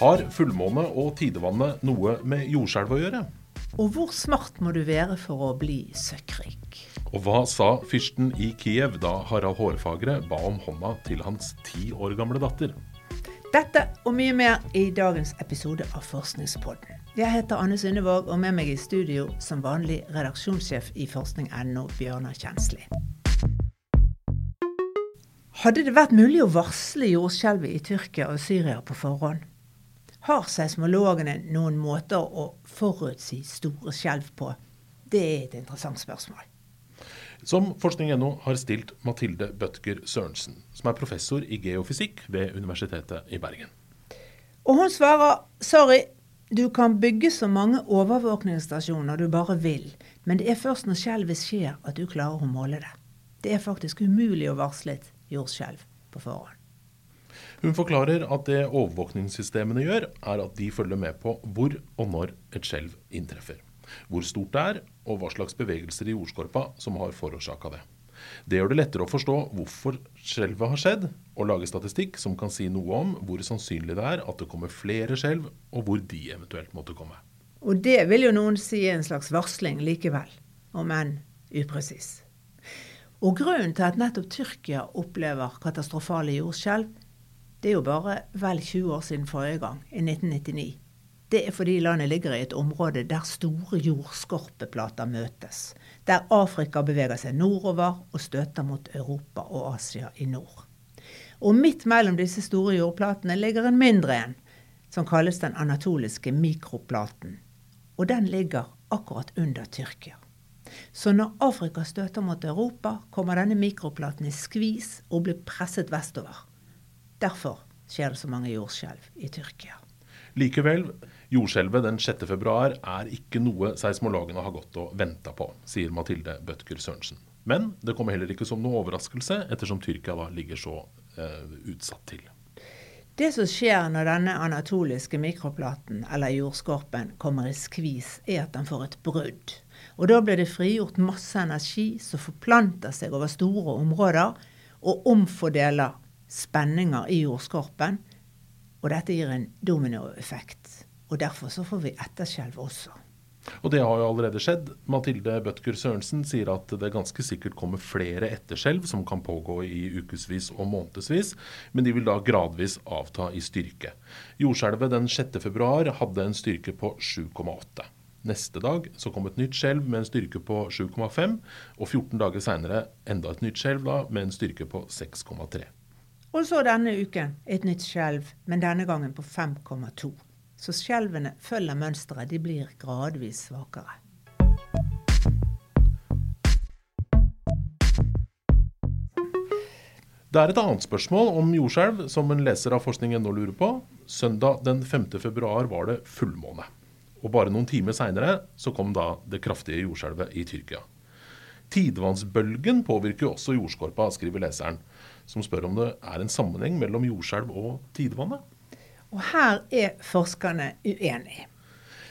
Har fullmåne og tidevannet noe med jordskjelv å gjøre? Og hvor smart må du være for å bli søkkrik? Og hva sa fyrsten i Kiev da Harald Hårfagre ba om hånda til hans ti år gamle datter? Dette og mye mer i dagens episode av Forskningspodden. Jeg heter Anne Sundevåg, og med meg i studio som vanlig redaksjonssjef i forskning.no, Bjørnar Kjensli. Hadde det vært mulig å varsle jordskjelvet i Tyrkia og Syria på forhånd? Har seismologene noen måter å forutsi store skjelv på? Det er et interessant spørsmål. Som forskning.no har stilt Mathilde Bødker Sørensen, som er professor i geofysikk ved Universitetet i Bergen. Og hun svarer sorry, du kan bygge så mange overvåkningsstasjoner du bare vil, men det er først når skjelvet skjer at du klarer å måle det. Det er faktisk umulig å varsle et jordskjelv på forhånd. Hun forklarer at det overvåkningssystemene gjør, er at de følger med på hvor og når et skjelv inntreffer hvor stort det er, og hva slags bevegelser i jordskorpa som har forårsaka det. Det gjør det lettere å forstå hvorfor skjelvet har skjedd, og lage statistikk som kan si noe om hvor sannsynlig det er at det kommer flere skjelv, og hvor de eventuelt måtte komme. Og det vil jo noen si er en slags varsling likevel, om enn upresis. Og grunnen til at nettopp Tyrkia opplever katastrofale jordskjelv, det er jo bare vel 20 år siden forrige gang, i 1999. Det er fordi landet ligger i et område der store jordskorpeplater møtes. Der Afrika beveger seg nordover og støter mot Europa og Asia i nord. Og midt mellom disse store jordplatene ligger en mindre en, som kalles den anatoliske mikroplaten. Og den ligger akkurat under Tyrkia. Så når Afrika støter mot Europa, kommer denne mikroplaten i skvis og blir presset vestover. Derfor skjer det så mange jordskjelv i Tyrkia. Likevel, jordskjelvet den 6.2 er ikke noe seismologene har gått og venta på, sier Mathilde Bødker Sørensen. Men det kommer heller ikke som noe overraskelse, ettersom Tyrkia da ligger så eh, utsatt til. Det som skjer når denne anatoliske mikroplaten, eller jordskorpen, kommer i skvis, er at den får et brudd. Og da blir det frigjort masse energi som forplanter seg over store områder og omfordeler spenninger i jordskorpen og dette gir en dominoeffekt. Og derfor så får vi etterskjelv også. Og det har jo allerede skjedd. Mathilde Bødker Sørensen sier at det ganske sikkert kommer flere etterskjelv som kan pågå i ukevis og månedsvis, men de vil da gradvis avta i styrke. Jordskjelvet den 6.2 hadde en styrke på 7,8. Neste dag så kom et nytt skjelv med en styrke på 7,5, og 14 dager seinere enda et nytt skjelv med en styrke på 6,3. Og så denne uken et nytt skjelv, men denne gangen på 5,2. Så skjelvene følger mønsteret. De blir gradvis svakere. Det er et annet spørsmål om jordskjelv som en leser av forskningen nå lurer på. Søndag den 5. februar var det fullmåne. Og bare noen timer seinere så kom da det kraftige jordskjelvet i Tyrkia. Tidevannsbølgen påvirker jo også jordskorpa, skriver leseren som spør om det er en sammenheng mellom jordskjelv og tidevannet. Og her er forskerne uenige.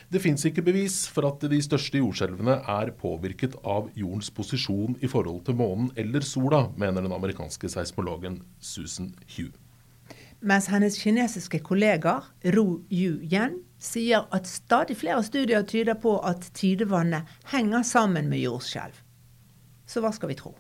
Det fins ikke bevis for at de største jordskjelvene er påvirket av jordens posisjon i forhold til månen eller sola, mener den amerikanske seismologen Susan Hugh. Mens hennes kinesiske kollegaer Ru Yu Yen sier at stadig flere studier tyder på at tidevannet henger sammen med jordskjelv. Så hva skal vi tro?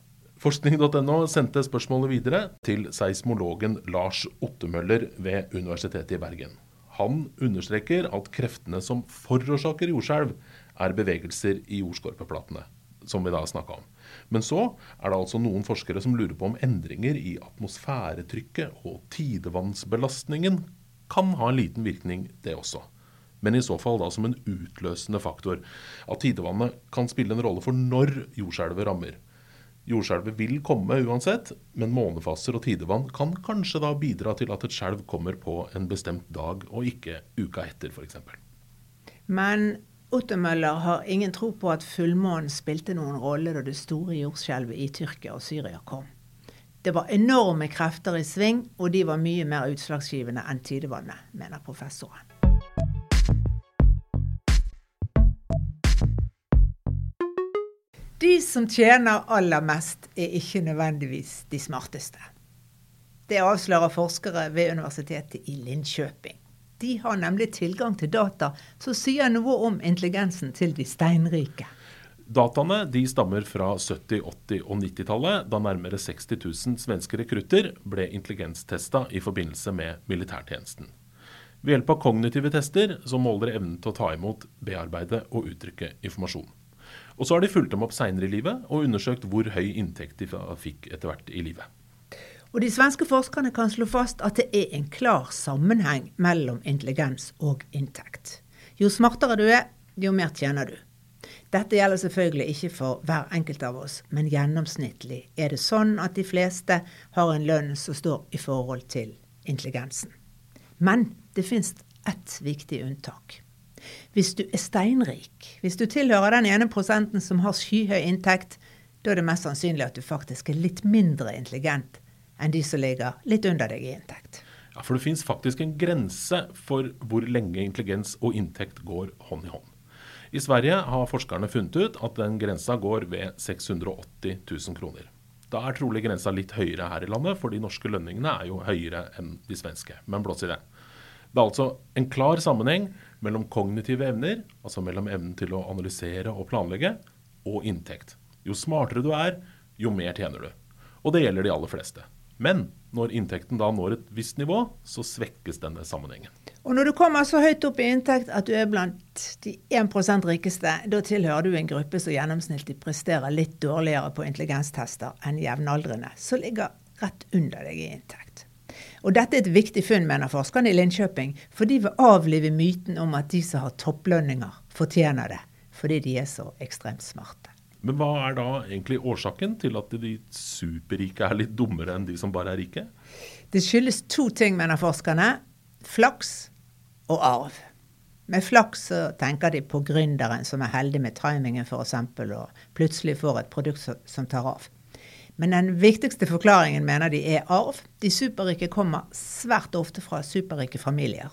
Forskning.no sendte spørsmålet videre til seismologen Lars Ottemøller ved Universitetet i Bergen. Han understreker at kreftene som forårsaker jordskjelv, er bevegelser i jordskorpeplatene, som vi da snakka om. Men så er det altså noen forskere som lurer på om endringer i atmosfæretrykket og tidevannsbelastningen kan ha en liten virkning, det også. Men i så fall da som en utløsende faktor. At tidevannet kan spille en rolle for når jordskjelvet rammer. Jordskjelvet vil komme uansett, men månefaser og tidevann kan kanskje da bidra til at et skjelv kommer på en bestemt dag, og ikke uka etter f.eks. Men Ottermøller har ingen tro på at fullmånen spilte noen rolle da det store jordskjelvet i Tyrkia og Syria kom. Det var enorme krefter i sving, og de var mye mer utslagsgivende enn tidevannet, mener professoren. De som tjener aller mest, er ikke nødvendigvis de smarteste. Det avslører forskere ved Universitetet i Linköping. De har nemlig tilgang til data som sier noe om intelligensen til de steinrike. Dataene de stammer fra 70-, 80- og 90-tallet, da nærmere 60 000 svenske rekrutter ble intelligenstesta i forbindelse med militærtjenesten. Ved hjelp av kognitive tester som måler evnen til å ta imot, bearbeide og uttrykke informasjon. Og så har de fulgt dem opp seinere i livet og undersøkt hvor høy inntekt de fikk etter hvert i livet. Og de svenske forskerne kan slå fast at det er en klar sammenheng mellom intelligens og inntekt. Jo smartere du er, jo mer tjener du. Dette gjelder selvfølgelig ikke for hver enkelt av oss, men gjennomsnittlig er det sånn at de fleste har en lønn som står i forhold til intelligensen. Men det finnes ett viktig unntak. Hvis du er steinrik, hvis du tilhører den ene prosenten som har skyhøy inntekt, da er det mest sannsynlig at du faktisk er litt mindre intelligent enn de som ligger litt under deg i inntekt. Ja, For det fins faktisk en grense for hvor lenge intelligens og inntekt går hånd i hånd. I Sverige har forskerne funnet ut at den grensa går ved 680 000 kroner. Da er trolig grensa litt høyere her i landet, for de norske lønningene er jo høyere enn de svenske. Men blås i det. Det er altså en klar sammenheng mellom kognitive evner, altså mellom evnen til å analysere og planlegge, og inntekt. Jo smartere du er, jo mer tjener du. Og det gjelder de aller fleste. Men når inntekten da når et visst nivå, så svekkes denne sammenhengen. Og når du kommer så høyt opp i inntekt at du er blant de 1% rikeste, da tilhører du en gruppe som gjennomsnittlig presterer litt dårligere på intelligenstester enn jevnaldrende, som ligger rett under deg i inntekt. Og dette er et viktig funn, mener forskerne i Linköping, for de vil avlive myten om at de som har topplønninger, fortjener det, fordi de er så ekstremt smarte. Men hva er da egentlig årsaken til at de superrike er litt dummere enn de som bare er rike? Det skyldes to ting, mener forskerne. Flaks og arv. Med flaks så tenker de på gründeren som er heldig med timingen f.eks. og plutselig får et produkt som tar av. Men den viktigste forklaringen mener de er arv. De superrike kommer svært ofte fra superrike familier.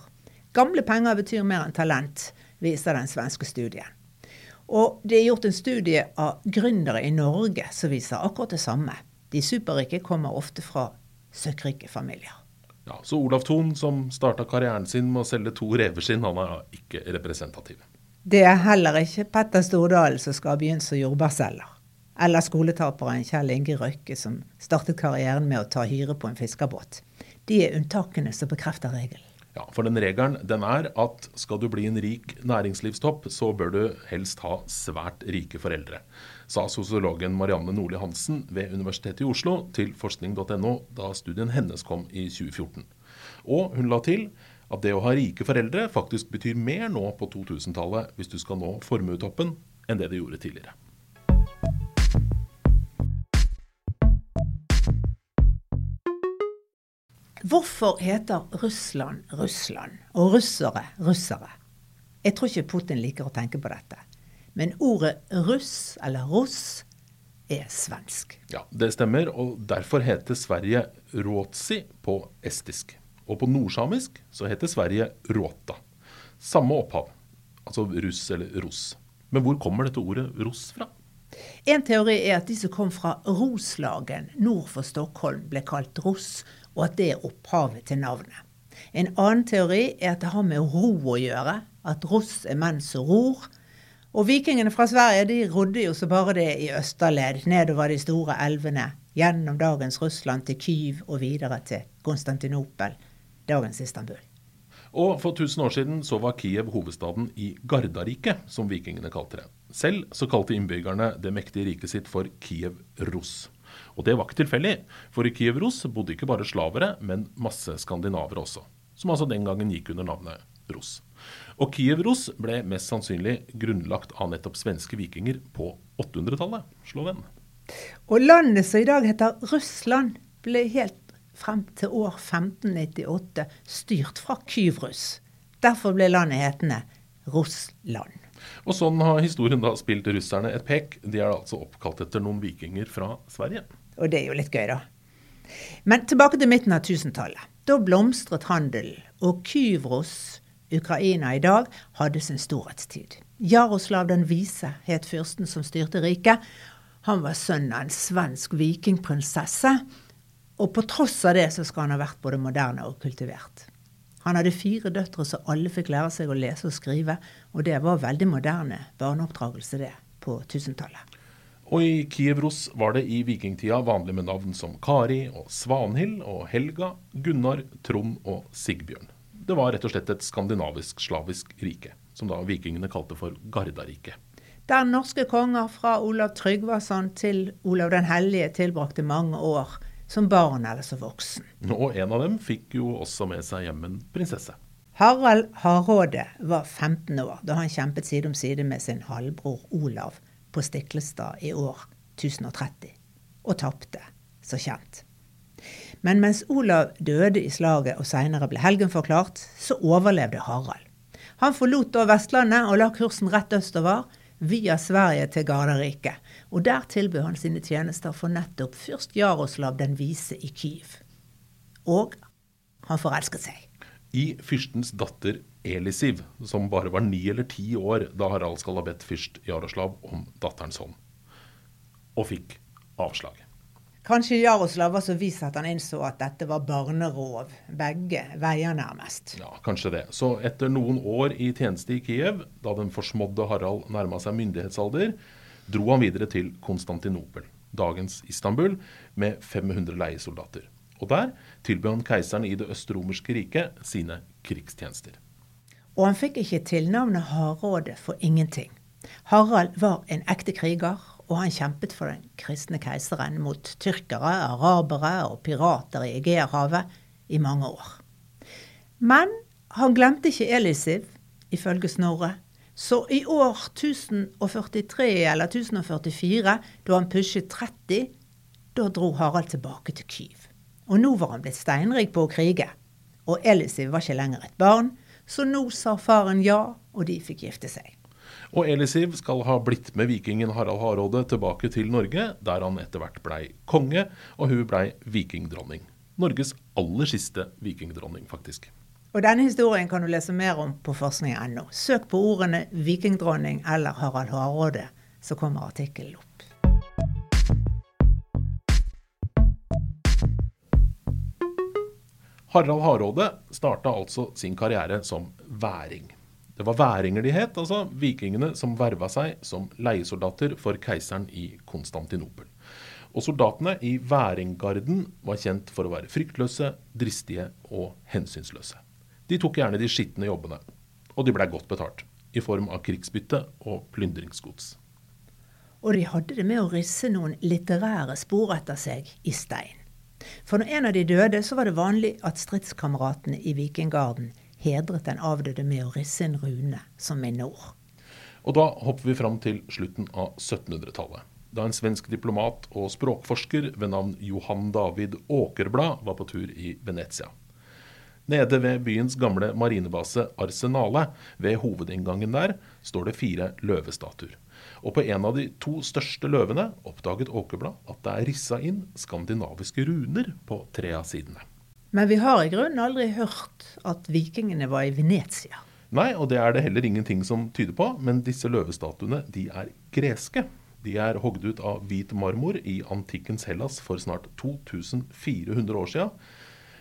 Gamle penger betyr mer enn talent, viser den svenske studien. Og det er gjort en studie av gründere i Norge som viser akkurat det samme. De superrike kommer ofte fra søkkrike familier. Ja, Så Olav Thon, som starta karrieren sin med å selge to reveskinn, han er ikke representativ? Det er heller ikke Petter Stordalen som skal begynne som jordbærselger. Eller skoletaperen Kjell Inge Røkke som startet karrieren med å ta hyre på en fiskerbåt. De er unntakene som bekrefter regelen. Ja, For den regelen den er at skal du bli en rik næringslivstopp, så bør du helst ha svært rike foreldre, sa sosiologen Marianne Nordli Hansen ved Universitetet i Oslo til forskning.no da studien hennes kom i 2014. Og hun la til at det å ha rike foreldre faktisk betyr mer nå på 2000-tallet hvis du skal nå formuetoppen, enn det det gjorde tidligere. Hvorfor heter Russland Russland og russere russere? Jeg tror ikke Putin liker å tenke på dette. Men ordet russ, eller russ, er svensk. Ja, det stemmer. Og derfor heter Sverige Råtsi på estisk. Og på nordsamisk så heter Sverige Råta. Samme opphav. Altså russ eller ross. Men hvor kommer dette ordet ross fra? En teori er at de som kom fra Roslagen nord for Stockholm, ble kalt ross, og at det er opphavet til navnet. En annen teori er at det har med ro å gjøre, at ross er menn som ror. Og vikingene fra Sverige de rodde jo så bare det i østerled, nedover de store elvene, gjennom dagens Russland til Kyiv og videre til Konstantinopel, dagens Istanbul. Og for 1000 år siden så var Kiev hovedstaden i Gardariket, som vikingene kalte det. Selv så kalte innbyggerne det mektige riket sitt for Kiev Russ. Og det var ikke tilfeldig, for i Kiev-Ros bodde ikke bare slavere, men masse skandinavere også. Som altså den gangen gikk under navnet Ros. Og Kiev-Ros ble mest sannsynlig grunnlagt av nettopp svenske vikinger på 800-tallet. Slå den. Og landet som i dag heter Russland, ble helt frem til år 1598 styrt fra Kyvrus. Derfor ble landet hetende Russland. Og sånn har historien da spilt russerne et pek. De er altså oppkalt etter noen vikinger fra Sverige. Og det er jo litt gøy, da. Men tilbake til midten av 1000-tallet. Da blomstret handelen, og Kyvros, Ukraina i dag, hadde sin storhetstid. Jaroslav den vise het fyrsten som styrte riket. Han var sønn av en svensk vikingprinsesse. Og på tross av det så skal han ha vært både moderne og kultivert. Han hadde fire døtre så alle fikk lære seg å lese og skrive, og det var veldig moderne barneoppdragelse det, på 1000-tallet. Og i Kievros var det i vikingtida vanlig med navn som Kari og Svanhild og Helga, Gunnar, Trond og Sigbjørn. Det var rett og slett et skandinavisk-slavisk rike, som da vikingene kalte for Gardariket. Der norske konger fra Olav Tryggvason til Olav den hellige tilbrakte mange år som barn eller som voksen. Og en av dem fikk jo også med seg hjem en prinsesse. Harald Hardråde var 15 år da han kjempet side om side med sin halvbror Olav på Stiklestad i år 1030, og tapte, så kjent. Men mens Olav døde i slaget og seinere ble helgenforklart, så overlevde Harald. Han forlot da Vestlandet og la kursen rett østover, via Sverige til Garderike, og der tilbød han sine tjenester for nettopp fyrst Jaroslav den vise i Kyiv. Og han forelsket seg. I fyrstens datter Elisiv, som bare var ni eller ti år da Harald skal ha bedt fyrst Jaroslav om datterens hånd, og fikk avslag. Kanskje Jaroslav var så vis at han innså at dette var barnerov, begge veier nærmest. Ja, kanskje det. Så etter noen år i tjeneste i Kiev, da den forsmådde Harald nærma seg myndighetsalder, dro han videre til Konstantinopel, dagens Istanbul, med 500 leiesoldater. Og der tilbød han keiseren i det østromerske riket sine krigstjenester. Og han fikk ikke tilnavnet Hardråde for ingenting. Harald var en ekte kriger og han kjempet for den kristne keiseren mot tyrkere, arabere og pirater i Egeerhavet i mange år. Men han glemte ikke Elisiv, ifølge Snorre. Så i år 1043 eller 1044, da han pushet 30, da dro Harald tilbake til Kyv. Og nå var han blitt steinrik på å krige. Og Elisiv var ikke lenger et barn, så nå sa faren ja, og de fikk gifte seg. Og Elisiv skal ha blitt med vikingen Harald Hardråde tilbake til Norge, der han etter hvert blei konge, og hun blei vikingdronning. Norges aller siste vikingdronning, faktisk. Og Denne historien kan du lese mer om på forskning.no. Søk på ordene 'vikingdronning' eller 'Harald Hardråde', så kommer artikkelen opp. Harald Hardråde starta altså sin karriere som væring. Det var væringer de het, altså vikingene som verva seg som leiesoldater for keiseren i Konstantinopel. Og soldatene i væringgarden var kjent for å være fryktløse, dristige og hensynsløse. De tok gjerne de skitne jobbene, og de blei godt betalt, i form av krigsbytte og plyndringsgods. Og de hadde det med å risse noen litterære spor etter seg i stein. For når en av de døde, så var det vanlig at stridskameratene i vikinggarden hedret den avdøde med å risse en rune som minneord. Og da hopper vi fram til slutten av 1700-tallet. Da en svensk diplomat og språkforsker ved navn Johan David Åkerblad var på tur i Venezia. Nede ved byens gamle marinebase Arsenale, ved hovedinngangen der, står det fire løvestatuer. Og på en av de to største løvene oppdaget Åkerblad at det er rissa inn skandinaviske runer på tre av sidene. Men vi har i grunnen aldri hørt at vikingene var i Venezia. Nei, og det er det heller ingenting som tyder på. Men disse løvestatuene de er greske. De er hogd ut av hvit marmor i antikkens Hellas for snart 2400 år siden.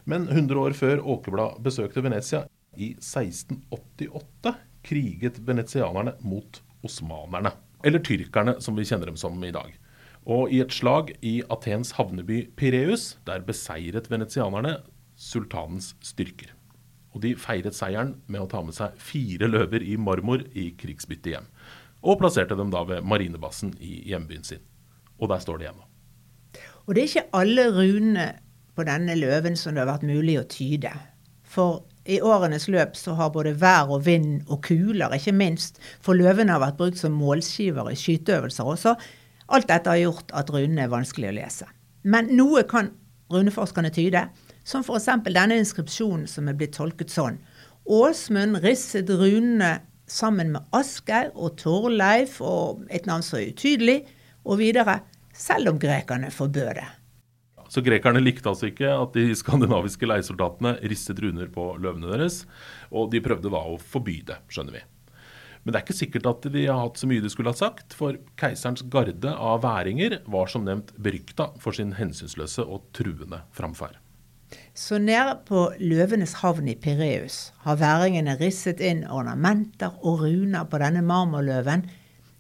Men 100 år før Åkerblad besøkte Venezia, i 1688, kriget venezianerne mot osmanerne. Eller tyrkerne, som vi kjenner dem som i dag. Og i et slag i Atens havneby Pireus, der beseiret venezianerne sultanens styrker. Og de feiret seieren med å ta med seg fire løver i marmor i krigsbytte hjem. Og plasserte dem da ved marinebassen i hjembyen sin. Og der står de ennå. Og det er ikke alle runene på denne løven som det har vært mulig å tyde. For i årenes løp så har både vær og vind og kuler, ikke minst, for løvene har vært brukt som målskiver i skyteøvelser også. Alt dette har gjort at runene er vanskelig å lese. Men noe kan runeforskerne tyde. Som f.eks. denne inskripsjonen som er blitt tolket sånn. Åsmund risset runene sammen med Asgeir og Torleif og et navn så utydelig, og videre, selv om grekerne forbød det. Så grekerne likte altså ikke at de skandinaviske leiesoldatene risset runer på løvene deres, og de prøvde da å forby det, skjønner vi. Men det er ikke sikkert at de har hatt så mye de skulle ha sagt, for keiserens garde av væringer var som nevnt berykta for sin hensynsløse og truende framferd. Så nede på Løvenes havn i Pireus har væringene risset inn ornamenter og runer på denne marmorløven,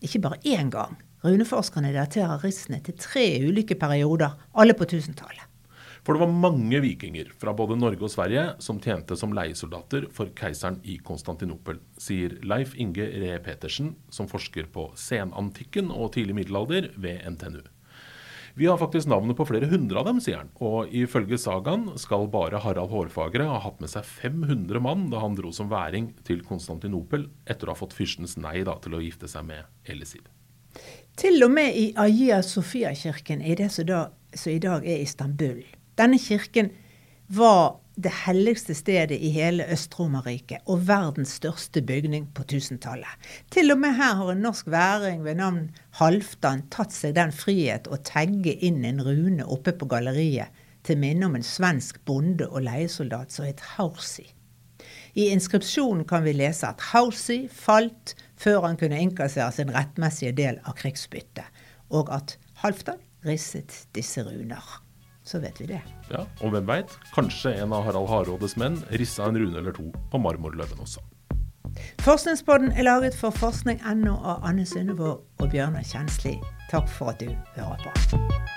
ikke bare én gang. Runeforskerne daterer rissene til tre ulike perioder, alle på 1000-tallet. For det var mange vikinger fra både Norge og Sverige som tjente som leiesoldater for keiseren i Konstantinopel, sier Leif Inge Ree Petersen, som forsker på senantikken og tidlig middelalder ved NTNU. Vi har faktisk navnet på flere hundre av dem, sier han. Og ifølge sagaen skal bare Harald Hårfagre ha hatt med seg 500 mann da han dro som væring til Konstantinopel etter å ha fått fyrstens nei da, til å gifte seg med Elisid. Til og med i Aya Sofia-kirken i det som, da, som i dag er Istanbul. Denne kirken var det helligste stedet i hele Øst-Romerriket og verdens største bygning på 1000-tallet. Til og med her har en norsk væring ved navn Halvdan tatt seg den frihet å tagge inn en rune oppe på galleriet til minne om en svensk bonde og leiesoldat som het Hausi. I inskripsjonen kan vi lese at Hausi falt før han kunne innkassere sin rettmessige del av krigsbyttet, og at Halvdan risset disse runer så vet vi det. Ja, Og hvem veit, kanskje en av Harald Hardrådes menn rissa en rune eller to på marmorløven også. Forskningspodden er laget for forskning.no av Anne Sundevåg og Bjørnar Kjensli. Takk for at du hører på.